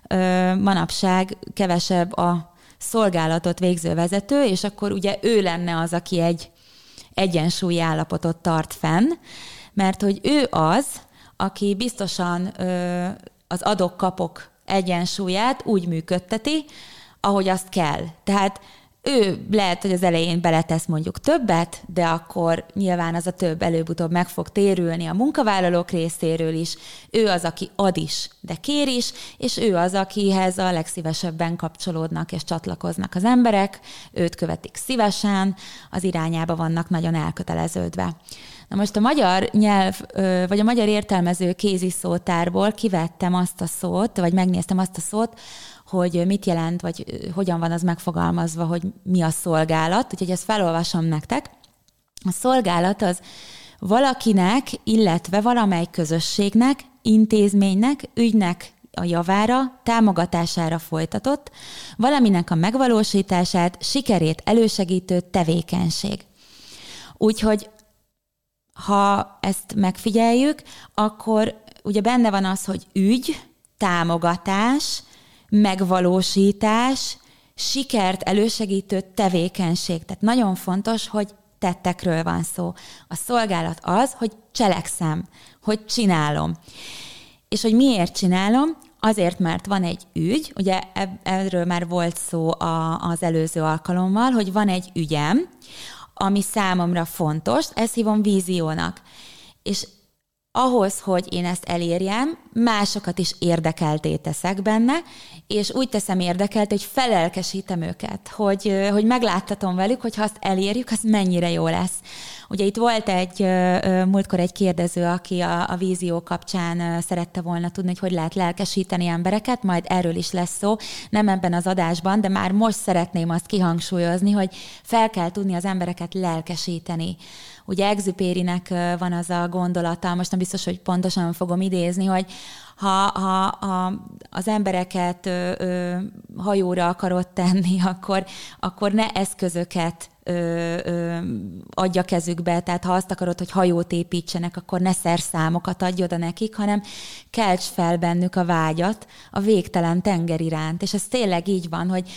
ö, manapság kevesebb a szolgálatot végző vezető, és akkor ugye ő lenne az, aki egy egyensúlyi állapotot tart fenn, mert hogy ő az, aki biztosan ö, az adok-kapok egyensúlyát úgy működteti, ahogy azt kell. Tehát ő lehet, hogy az elején beletesz mondjuk többet, de akkor nyilván az a több előbb-utóbb meg fog térülni a munkavállalók részéről is. Ő az, aki ad is, de kér is, és ő az, akihez a legszívesebben kapcsolódnak és csatlakoznak az emberek, őt követik szívesen, az irányába vannak nagyon elköteleződve. Na most a magyar nyelv, vagy a magyar értelmező kéziszótárból kivettem azt a szót, vagy megnéztem azt a szót, hogy mit jelent, vagy hogyan van az megfogalmazva, hogy mi a szolgálat, úgyhogy ezt felolvasom nektek. A szolgálat az valakinek, illetve valamely közösségnek, intézménynek, ügynek a javára, támogatására folytatott, valaminek a megvalósítását, sikerét elősegítő tevékenység. Úgyhogy ha ezt megfigyeljük, akkor ugye benne van az, hogy ügy, támogatás, megvalósítás, sikert elősegítő tevékenység. Tehát nagyon fontos, hogy tettekről van szó. A szolgálat az, hogy cselekszem, hogy csinálom. És hogy miért csinálom? Azért, mert van egy ügy, ugye erről már volt szó a, az előző alkalommal, hogy van egy ügyem, ami számomra fontos, ezt hívom víziónak. És ahhoz, hogy én ezt elérjem, másokat is érdekelté teszek benne, és úgy teszem érdekelt, hogy felelkesítem őket, hogy, hogy megláttatom velük, hogy ha azt elérjük, az mennyire jó lesz. Ugye itt volt egy múltkor egy kérdező, aki a, a vízió kapcsán szerette volna tudni, hogy hogy lehet lelkesíteni embereket, majd erről is lesz szó, nem ebben az adásban, de már most szeretném azt kihangsúlyozni, hogy fel kell tudni az embereket lelkesíteni. Ugye Exupérinek van az a gondolata, most nem biztos, hogy pontosan fogom idézni, hogy ha, ha, ha az embereket ö, ö, hajóra akarod tenni, akkor, akkor ne eszközöket ö, ö, adja kezükbe, tehát ha azt akarod, hogy hajót építsenek, akkor ne szerszámokat adj oda nekik, hanem kelts fel bennük a vágyat a végtelen tenger iránt. És ez tényleg így van, hogy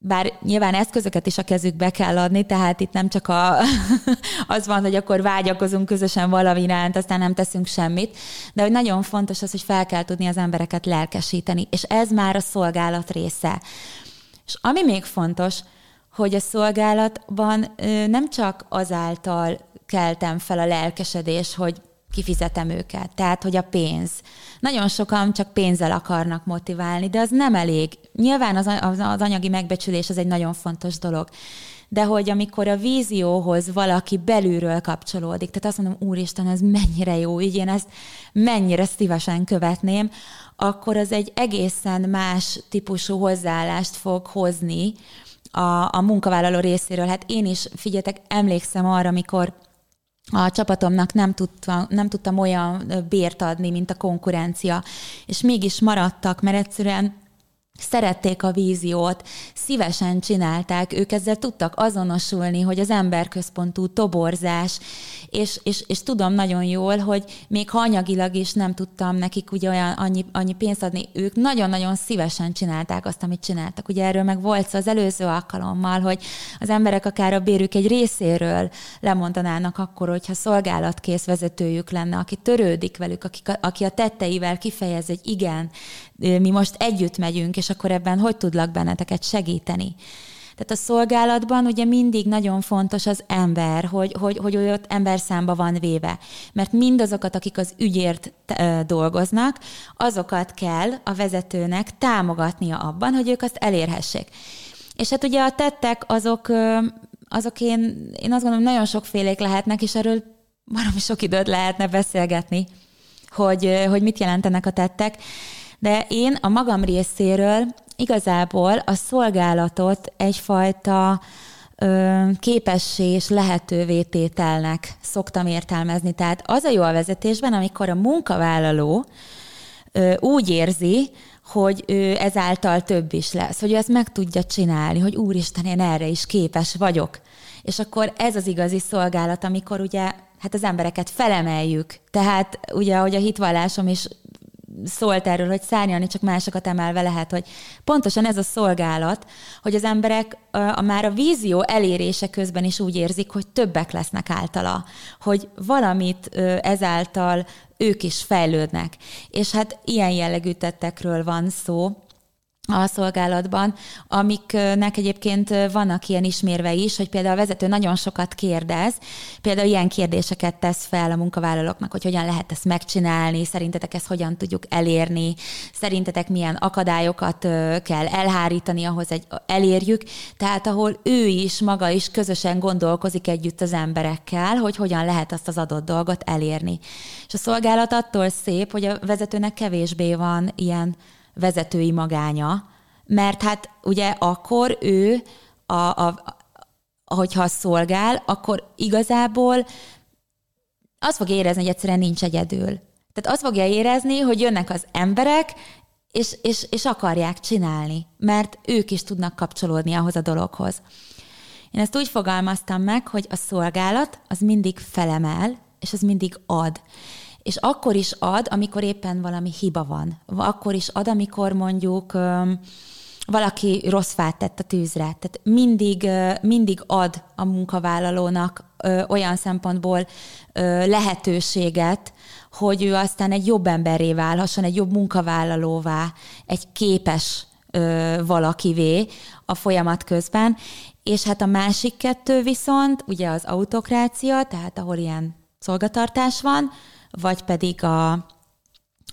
bár nyilván eszközöket is a kezükbe kell adni, tehát itt nem csak a, az van, hogy akkor vágyakozunk közösen valami iránt, aztán nem teszünk semmit, de hogy nagyon fontos az, hogy fel kell tudni az embereket lelkesíteni, és ez már a szolgálat része. És ami még fontos, hogy a szolgálatban nem csak azáltal keltem fel a lelkesedés, hogy kifizetem őket. Tehát, hogy a pénz. Nagyon sokan csak pénzzel akarnak motiválni, de az nem elég. Nyilván az, az, az anyagi megbecsülés az egy nagyon fontos dolog. De hogy amikor a vízióhoz valaki belülről kapcsolódik, tehát azt mondom, úristen, ez mennyire jó, így én ezt mennyire szívesen követném, akkor az egy egészen más típusú hozzáállást fog hozni a, a munkavállaló részéről. Hát én is, figyeljetek, emlékszem arra, amikor a csapatomnak nem, tudtam, nem tudtam olyan bért adni, mint a konkurencia, és mégis maradtak, mert egyszerűen szerették a víziót, szívesen csinálták, ők ezzel tudtak azonosulni, hogy az emberközpontú toborzás, és, és, és tudom nagyon jól, hogy még ha anyagilag is nem tudtam nekik ugye olyan annyi, annyi pénzt adni, ők nagyon-nagyon szívesen csinálták azt, amit csináltak. Ugye erről meg volt szó az előző alkalommal, hogy az emberek akár a bérük egy részéről lemondanának akkor, hogyha szolgálatkész vezetőjük lenne, aki törődik velük, aki, aki a tetteivel kifejez, hogy igen, mi most együtt megyünk, és akkor ebben hogy tudlak benneteket segíteni. Tehát a szolgálatban ugye mindig nagyon fontos az ember, hogy, hogy, hogy ott ember számba van véve. Mert mindazokat, akik az ügyért dolgoznak, azokat kell a vezetőnek támogatnia abban, hogy ők azt elérhessék. És hát ugye a tettek azok, azok én, én azt gondolom, nagyon sokfélék lehetnek, és erről valami sok időt lehetne beszélgetni, hogy, hogy mit jelentenek a tettek. De én a magam részéről igazából a szolgálatot egyfajta képessé és lehetővé tételnek szoktam értelmezni. Tehát az a jó a vezetésben, amikor a munkavállaló úgy érzi, hogy ő ezáltal több is lesz, hogy ő ezt meg tudja csinálni, hogy úristen, én erre is képes vagyok. És akkor ez az igazi szolgálat, amikor ugye hát az embereket felemeljük. Tehát ugye, ahogy a hitvallásom is szólt erről, hogy szárnyalni csak másokat emelve lehet, hogy pontosan ez a szolgálat, hogy az emberek a, a már a vízió elérése közben is úgy érzik, hogy többek lesznek általa, hogy valamit ezáltal ők is fejlődnek. És hát ilyen jellegű tettekről van szó, a szolgálatban, amiknek egyébként vannak ilyen ismérve is, hogy például a vezető nagyon sokat kérdez, például ilyen kérdéseket tesz fel a munkavállalóknak, hogy hogyan lehet ezt megcsinálni, szerintetek ezt hogyan tudjuk elérni, szerintetek milyen akadályokat kell elhárítani ahhoz, hogy elérjük, tehát ahol ő is, maga is közösen gondolkozik együtt az emberekkel, hogy hogyan lehet azt az adott dolgot elérni. És a szolgálat attól szép, hogy a vezetőnek kevésbé van ilyen vezetői magánya, mert hát ugye akkor ő, a, a, hogyha szolgál, akkor igazából azt fog érezni, hogy egyszerűen nincs egyedül. Tehát azt fogja érezni, hogy jönnek az emberek, és, és, és akarják csinálni, mert ők is tudnak kapcsolódni ahhoz a dologhoz. Én ezt úgy fogalmaztam meg, hogy a szolgálat az mindig felemel, és az mindig ad és akkor is ad, amikor éppen valami hiba van. Akkor is ad, amikor mondjuk valaki rossz fát tett a tűzre. Tehát mindig, mindig ad a munkavállalónak olyan szempontból lehetőséget, hogy ő aztán egy jobb emberré válhasson, egy jobb munkavállalóvá, egy képes valakivé a folyamat közben. És hát a másik kettő viszont, ugye az autokrácia, tehát ahol ilyen szolgatartás van, vagy pedig a,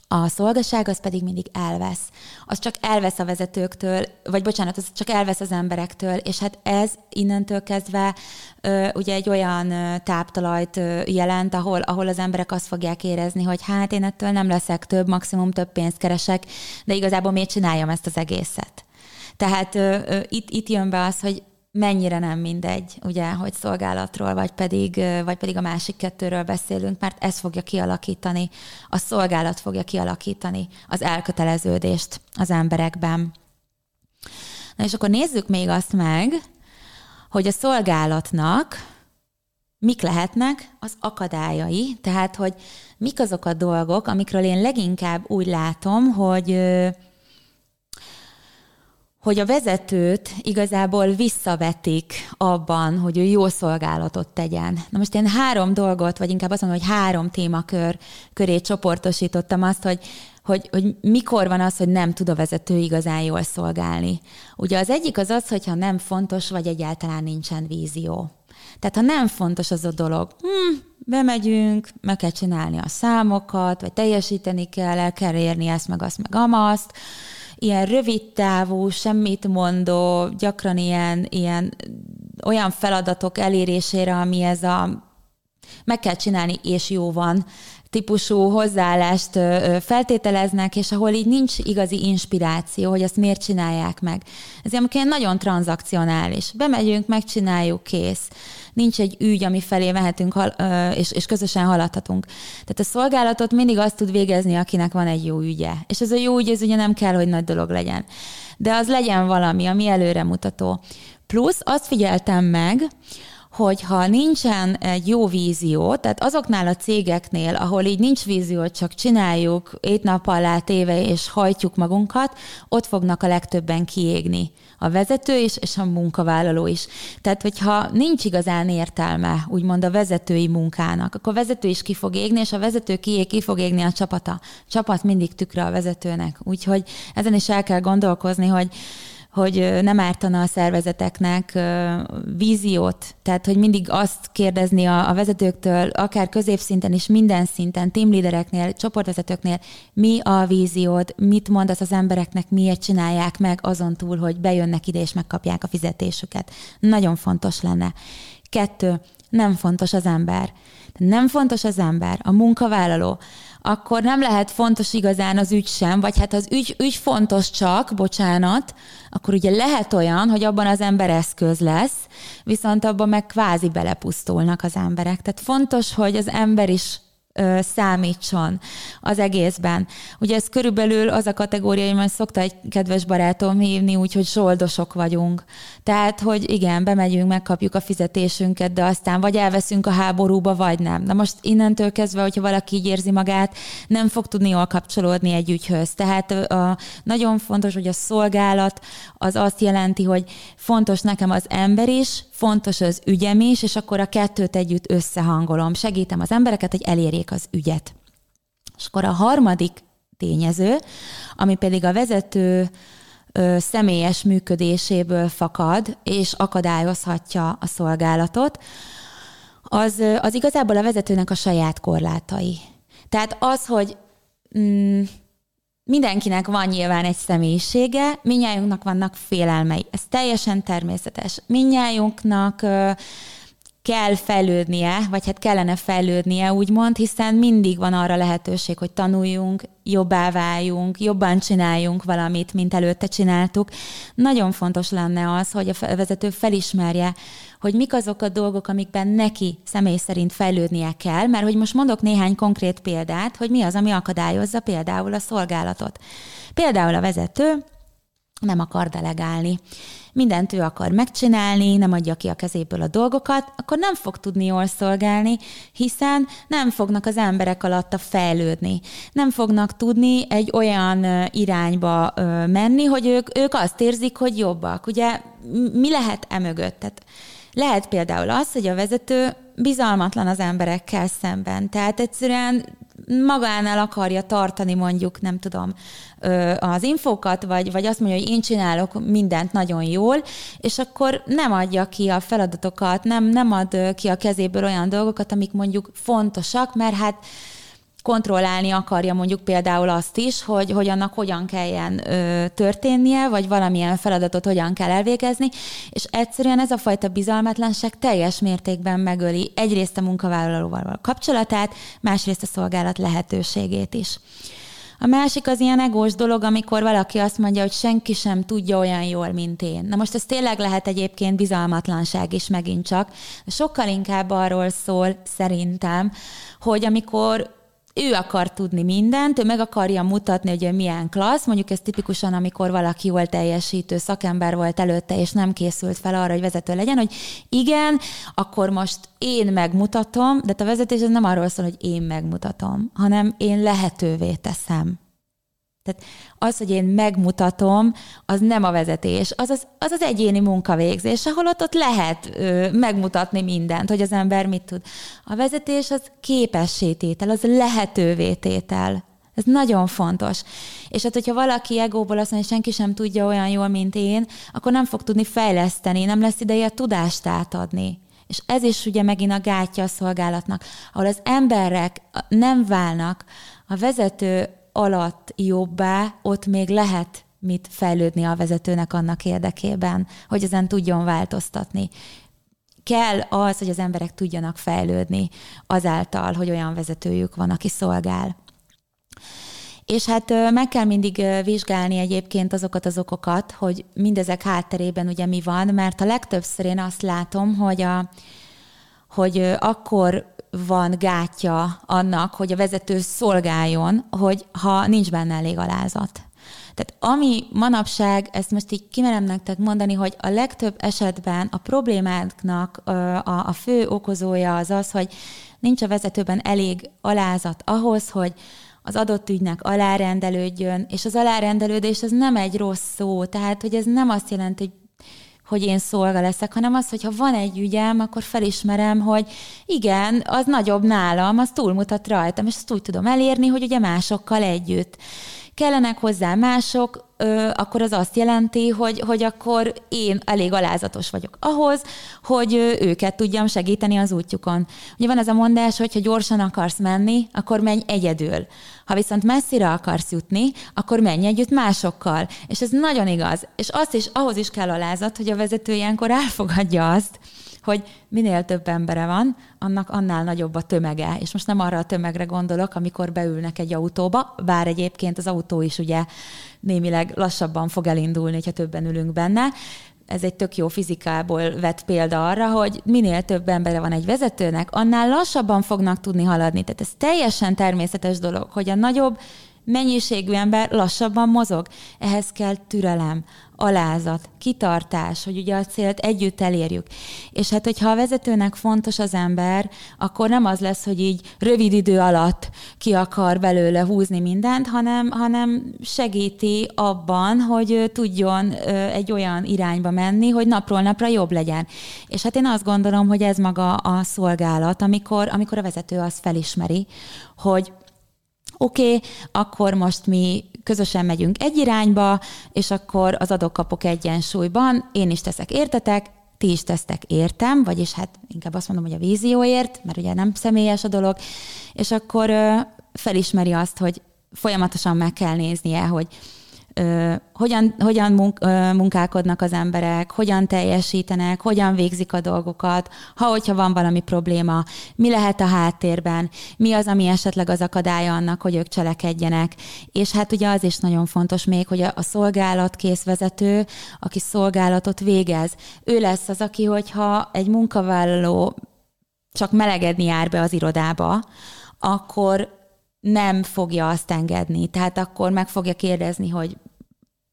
a szolgaság az pedig mindig elvesz. Az csak elvesz a vezetőktől, vagy bocsánat, az csak elvesz az emberektől, és hát ez innentől kezdve ö, ugye egy olyan táptalajt jelent, ahol, ahol az emberek azt fogják érezni, hogy hát én ettől nem leszek több, maximum több pénzt keresek, de igazából miért csináljam ezt az egészet? Tehát ö, ö, itt, itt jön be az, hogy mennyire nem mindegy, ugye, hogy szolgálatról, vagy pedig, vagy pedig a másik kettőről beszélünk, mert ez fogja kialakítani, a szolgálat fogja kialakítani az elköteleződést az emberekben. Na és akkor nézzük még azt meg, hogy a szolgálatnak mik lehetnek az akadályai, tehát hogy mik azok a dolgok, amikről én leginkább úgy látom, hogy hogy a vezetőt igazából visszavetik abban, hogy ő jó szolgálatot tegyen. Na most én három dolgot, vagy inkább azt mondom, hogy három témakör köré csoportosítottam azt, hogy hogy, hogy mikor van az, hogy nem tud a vezető igazán jól szolgálni. Ugye az egyik az az, hogyha nem fontos, vagy egyáltalán nincsen vízió. Tehát ha nem fontos az a dolog, hm, bemegyünk, meg kell csinálni a számokat, vagy teljesíteni kell, el kell érni ezt, meg azt, meg amazt, ilyen rövid távú, semmit mondó, gyakran ilyen, ilyen olyan feladatok elérésére, ami ez a meg kell csinálni, és jó van típusú hozzáállást feltételeznek, és ahol így nincs igazi inspiráció, hogy azt miért csinálják meg. Ez ilyen nagyon tranzakcionális. Bemegyünk, megcsináljuk, kész. Nincs egy ügy, ami felé mehetünk, és, és közösen haladhatunk. Tehát a szolgálatot mindig azt tud végezni, akinek van egy jó ügye. És ez a jó ügy, ez ugye nem kell, hogy nagy dolog legyen. De az legyen valami, ami előremutató. Plusz azt figyeltem meg, hogy ha nincsen egy jó vízió, tehát azoknál a cégeknél, ahol így nincs vízió, csak csináljuk ét nap alá téve és hajtjuk magunkat, ott fognak a legtöbben kiégni. A vezető is, és a munkavállaló is. Tehát, hogyha nincs igazán értelme, úgymond a vezetői munkának, akkor a vezető is ki fog égni, és a vezető kiég, ki fog égni a csapata. A csapat mindig tükre a vezetőnek. Úgyhogy ezen is el kell gondolkozni, hogy hogy nem ártana a szervezeteknek víziót, tehát hogy mindig azt kérdezni a, a vezetőktől, akár középszinten is, minden szinten, teamleadereknél, csoportvezetőknél, mi a víziód, mit mondasz az embereknek, miért csinálják meg, azon túl, hogy bejönnek ide és megkapják a fizetésüket. Nagyon fontos lenne. Kettő, nem fontos az ember. Nem fontos az ember, a munkavállaló, akkor nem lehet fontos igazán az ügy sem, vagy hát az ügy, ügy fontos csak, bocsánat, akkor ugye lehet olyan, hogy abban az ember eszköz lesz, viszont abban meg kvázi belepusztulnak az emberek. Tehát fontos, hogy az ember is számítson az egészben. Ugye ez körülbelül az a kategória, hogy szokta egy kedves barátom hívni, úgyhogy zsoldosok vagyunk. Tehát, hogy igen, bemegyünk, megkapjuk a fizetésünket, de aztán vagy elveszünk a háborúba, vagy nem. Na most innentől kezdve, hogyha valaki így érzi magát, nem fog tudni jól kapcsolódni egy ügyhöz. Tehát a, nagyon fontos, hogy a szolgálat az azt jelenti, hogy fontos nekem az ember is, fontos az ügyem is, és akkor a kettőt együtt összehangolom. Segítem az embereket, hogy elérjék az ügyet. És akkor a harmadik tényező, ami pedig a vezető ö, személyes működéséből fakad, és akadályozhatja a szolgálatot, az, az igazából a vezetőnek a saját korlátai. Tehát az, hogy mm, Mindenkinek van nyilván egy személyisége, minnyájunknak vannak félelmei. Ez teljesen természetes. Minnyájunknak kell fejlődnie, vagy hát kellene fejlődnie, úgymond, hiszen mindig van arra lehetőség, hogy tanuljunk, jobbá váljunk, jobban csináljunk valamit, mint előtte csináltuk. Nagyon fontos lenne az, hogy a vezető felismerje, hogy mik azok a dolgok, amikben neki személy szerint fejlődnie kell, mert hogy most mondok néhány konkrét példát, hogy mi az, ami akadályozza például a szolgálatot. Például a vezető nem akar delegálni mindent ő akar megcsinálni, nem adja ki a kezéből a dolgokat, akkor nem fog tudni jól szolgálni, hiszen nem fognak az emberek alatta fejlődni. Nem fognak tudni egy olyan irányba menni, hogy ők, ők azt érzik, hogy jobbak. Ugye mi lehet emögött? Tehát lehet például az, hogy a vezető bizalmatlan az emberekkel szemben. Tehát egyszerűen magánál akarja tartani mondjuk, nem tudom, az infókat, vagy, vagy azt mondja, hogy én csinálok mindent nagyon jól, és akkor nem adja ki a feladatokat, nem, nem ad ki a kezéből olyan dolgokat, amik mondjuk fontosak, mert hát kontrollálni akarja mondjuk például azt is, hogy, hogy annak hogyan kelljen ö, történnie, vagy valamilyen feladatot hogyan kell elvégezni, és egyszerűen ez a fajta bizalmatlanság teljes mértékben megöli egyrészt a munkavállalóval a kapcsolatát, másrészt a szolgálat lehetőségét is. A másik az ilyen egós dolog, amikor valaki azt mondja, hogy senki sem tudja olyan jól, mint én. Na most ez tényleg lehet egyébként bizalmatlanság is megint csak. Sokkal inkább arról szól szerintem, hogy amikor ő akar tudni mindent, ő meg akarja mutatni, hogy ő milyen klassz, mondjuk ez tipikusan, amikor valaki volt teljesítő szakember volt előtte, és nem készült fel arra, hogy vezető legyen, hogy igen, akkor most én megmutatom, de a vezetés ez nem arról szól, hogy én megmutatom, hanem én lehetővé teszem. Tehát az, hogy én megmutatom, az nem a vezetés, az az, az, az egyéni munkavégzés, ahol ott, ott lehet ö, megmutatni mindent, hogy az ember mit tud. A vezetés az képessététel, az lehetővé tétel. Ez nagyon fontos. És hát, hogyha valaki egóból azt mondja, hogy senki sem tudja olyan jól, mint én, akkor nem fog tudni fejleszteni, nem lesz ideje a tudást átadni. És ez is ugye megint a gátja a szolgálatnak, ahol az emberek nem válnak, a vezető alatt jobbá, ott még lehet mit fejlődni a vezetőnek annak érdekében, hogy ezen tudjon változtatni. Kell az, hogy az emberek tudjanak fejlődni azáltal, hogy olyan vezetőjük van, aki szolgál. És hát meg kell mindig vizsgálni egyébként azokat az okokat, hogy mindezek hátterében ugye mi van, mert a legtöbbször én azt látom, hogy, a, hogy akkor van gátja annak, hogy a vezető szolgáljon, hogy ha nincs benne elég alázat. Tehát ami manapság, ezt most így kimerem nektek mondani, hogy a legtöbb esetben a problémáknak a, a fő okozója az az, hogy nincs a vezetőben elég alázat ahhoz, hogy az adott ügynek alárendelődjön, és az alárendelődés az nem egy rossz szó, tehát hogy ez nem azt jelenti, hogy hogy én szolga leszek, hanem az, hogy ha van egy ügyem, akkor felismerem, hogy igen, az nagyobb nálam, az túlmutat rajtam, és azt úgy tudom elérni, hogy ugye másokkal együtt. kellenek hozzá mások, akkor az azt jelenti, hogy, hogy akkor én elég alázatos vagyok ahhoz, hogy őket tudjam segíteni az útjukon. Ugye van ez a mondás, hogy ha gyorsan akarsz menni, akkor menj egyedül. Ha viszont messzire akarsz jutni, akkor menj együtt másokkal. És ez nagyon igaz. És azt is, ahhoz is kell alázat, hogy a vezető ilyenkor elfogadja azt, hogy minél több embere van, annak annál nagyobb a tömege. És most nem arra a tömegre gondolok, amikor beülnek egy autóba, bár egyébként az autó is ugye némileg lassabban fog elindulni, hogyha többen ülünk benne, ez egy tök jó fizikából vett példa arra, hogy minél több embere van egy vezetőnek, annál lassabban fognak tudni haladni. Tehát ez teljesen természetes dolog, hogy a nagyobb mennyiségű ember lassabban mozog. Ehhez kell türelem, alázat, kitartás, hogy ugye a célt együtt elérjük. És hát, hogyha a vezetőnek fontos az ember, akkor nem az lesz, hogy így rövid idő alatt ki akar belőle húzni mindent, hanem, hanem segíti abban, hogy tudjon egy olyan irányba menni, hogy napról napra jobb legyen. És hát én azt gondolom, hogy ez maga a szolgálat, amikor, amikor a vezető azt felismeri, hogy oké, okay, akkor most mi közösen megyünk egy irányba, és akkor az adok-kapok egyensúlyban, én is teszek értetek, ti is tesztek értem, vagyis hát inkább azt mondom, hogy a vízióért, mert ugye nem személyes a dolog, és akkor felismeri azt, hogy folyamatosan meg kell néznie, hogy hogyan, hogyan munkálkodnak az emberek, hogyan teljesítenek, hogyan végzik a dolgokat, ha hogyha van valami probléma, mi lehet a háttérben, mi az, ami esetleg az akadálya annak, hogy ők cselekedjenek. És hát ugye az is nagyon fontos még, hogy a, a szolgálatkész vezető, aki szolgálatot végez, ő lesz az, aki, hogyha egy munkavállaló csak melegedni jár be az irodába, akkor nem fogja azt engedni. Tehát akkor meg fogja kérdezni, hogy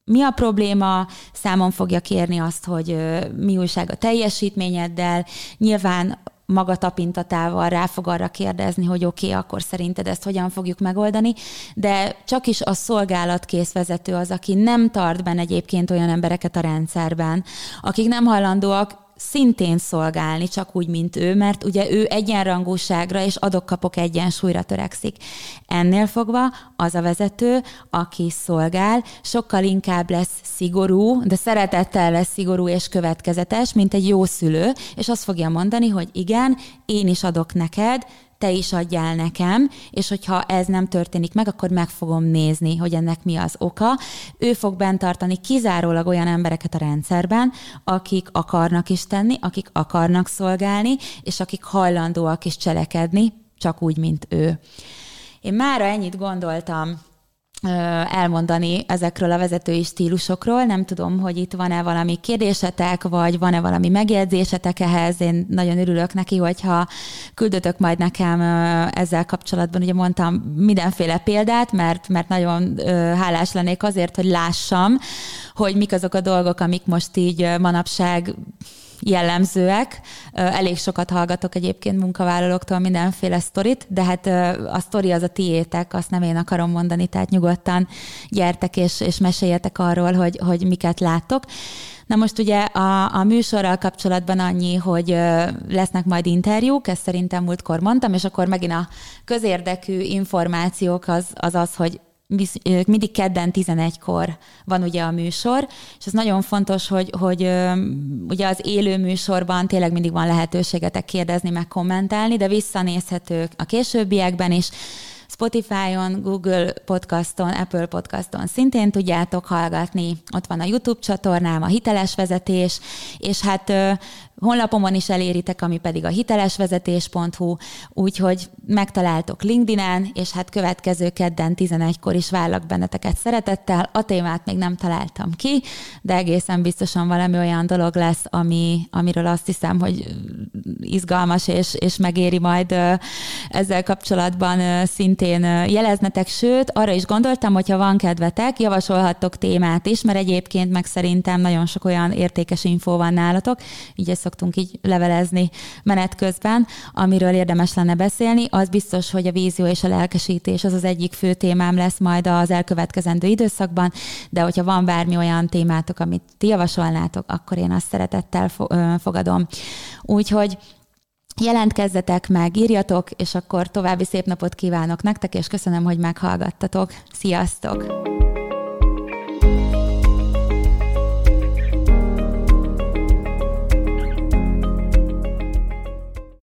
mi a probléma, számon fogja kérni azt, hogy mi újság a teljesítményeddel. Nyilván maga tapintatával rá fog arra kérdezni, hogy oké, okay, akkor szerinted ezt hogyan fogjuk megoldani, de csak is a szolgálatkész vezető az, aki nem tart benne egyébként olyan embereket a rendszerben, akik nem hajlandóak szintén szolgálni, csak úgy, mint ő, mert ugye ő egyenrangúságra és adok-kapok egyensúlyra törekszik. Ennél fogva az a vezető, aki szolgál, sokkal inkább lesz szigorú, de szeretettel lesz szigorú és következetes, mint egy jó szülő, és azt fogja mondani, hogy igen, én is adok neked, te is adjál nekem, és hogyha ez nem történik meg, akkor meg fogom nézni, hogy ennek mi az oka. Ő fog bent tartani kizárólag olyan embereket a rendszerben, akik akarnak is tenni, akik akarnak szolgálni, és akik hajlandóak is cselekedni, csak úgy, mint ő. Én mára ennyit gondoltam elmondani ezekről a vezetői stílusokról. Nem tudom, hogy itt van-e valami kérdésetek, vagy van-e valami megjegyzésetek ehhez. Én nagyon örülök neki, hogyha küldötök majd nekem ezzel kapcsolatban. Ugye mondtam mindenféle példát, mert, mert nagyon hálás lennék azért, hogy lássam, hogy mik azok a dolgok, amik most így manapság jellemzőek. Elég sokat hallgatok egyébként munkavállalóktól mindenféle sztorit, de hát a sztori az a tiétek, azt nem én akarom mondani, tehát nyugodtan gyertek és, és meséljetek arról, hogy, hogy miket láttok. Na most ugye a, a műsorral kapcsolatban annyi, hogy lesznek majd interjúk, ezt szerintem múltkor mondtam, és akkor megint a közérdekű információk az az, az hogy mindig kedden 11-kor van ugye a műsor, és ez nagyon fontos, hogy, hogy ugye az élő műsorban tényleg mindig van lehetőségetek kérdezni, meg kommentálni, de visszanézhetők a későbbiekben is. Spotify-on, Google podcaston, Apple podcaston szintén tudjátok hallgatni. Ott van a YouTube csatornám, a hiteles vezetés, és hát honlapomon is eléritek, ami pedig a hitelesvezetés.hu, úgyhogy megtaláltok LinkedIn-en, és hát következő kedden 11-kor is várlak benneteket szeretettel. A témát még nem találtam ki, de egészen biztosan valami olyan dolog lesz, ami, amiről azt hiszem, hogy izgalmas és, és megéri majd ezzel kapcsolatban szintén jeleznetek, sőt, arra is gondoltam, hogyha van kedvetek, javasolhattok témát is, mert egyébként meg szerintem nagyon sok olyan értékes infó van nálatok, így ezt szoktunk így levelezni menet közben, amiről érdemes lenne beszélni. Az biztos, hogy a vízió és a lelkesítés az az egyik fő témám lesz majd az elkövetkezendő időszakban, de hogyha van bármi olyan témátok, amit ti javasolnátok, akkor én azt szeretettel fogadom. Úgyhogy jelentkezzetek meg, írjatok, és akkor további szép napot kívánok nektek, és köszönöm, hogy meghallgattatok. Sziasztok!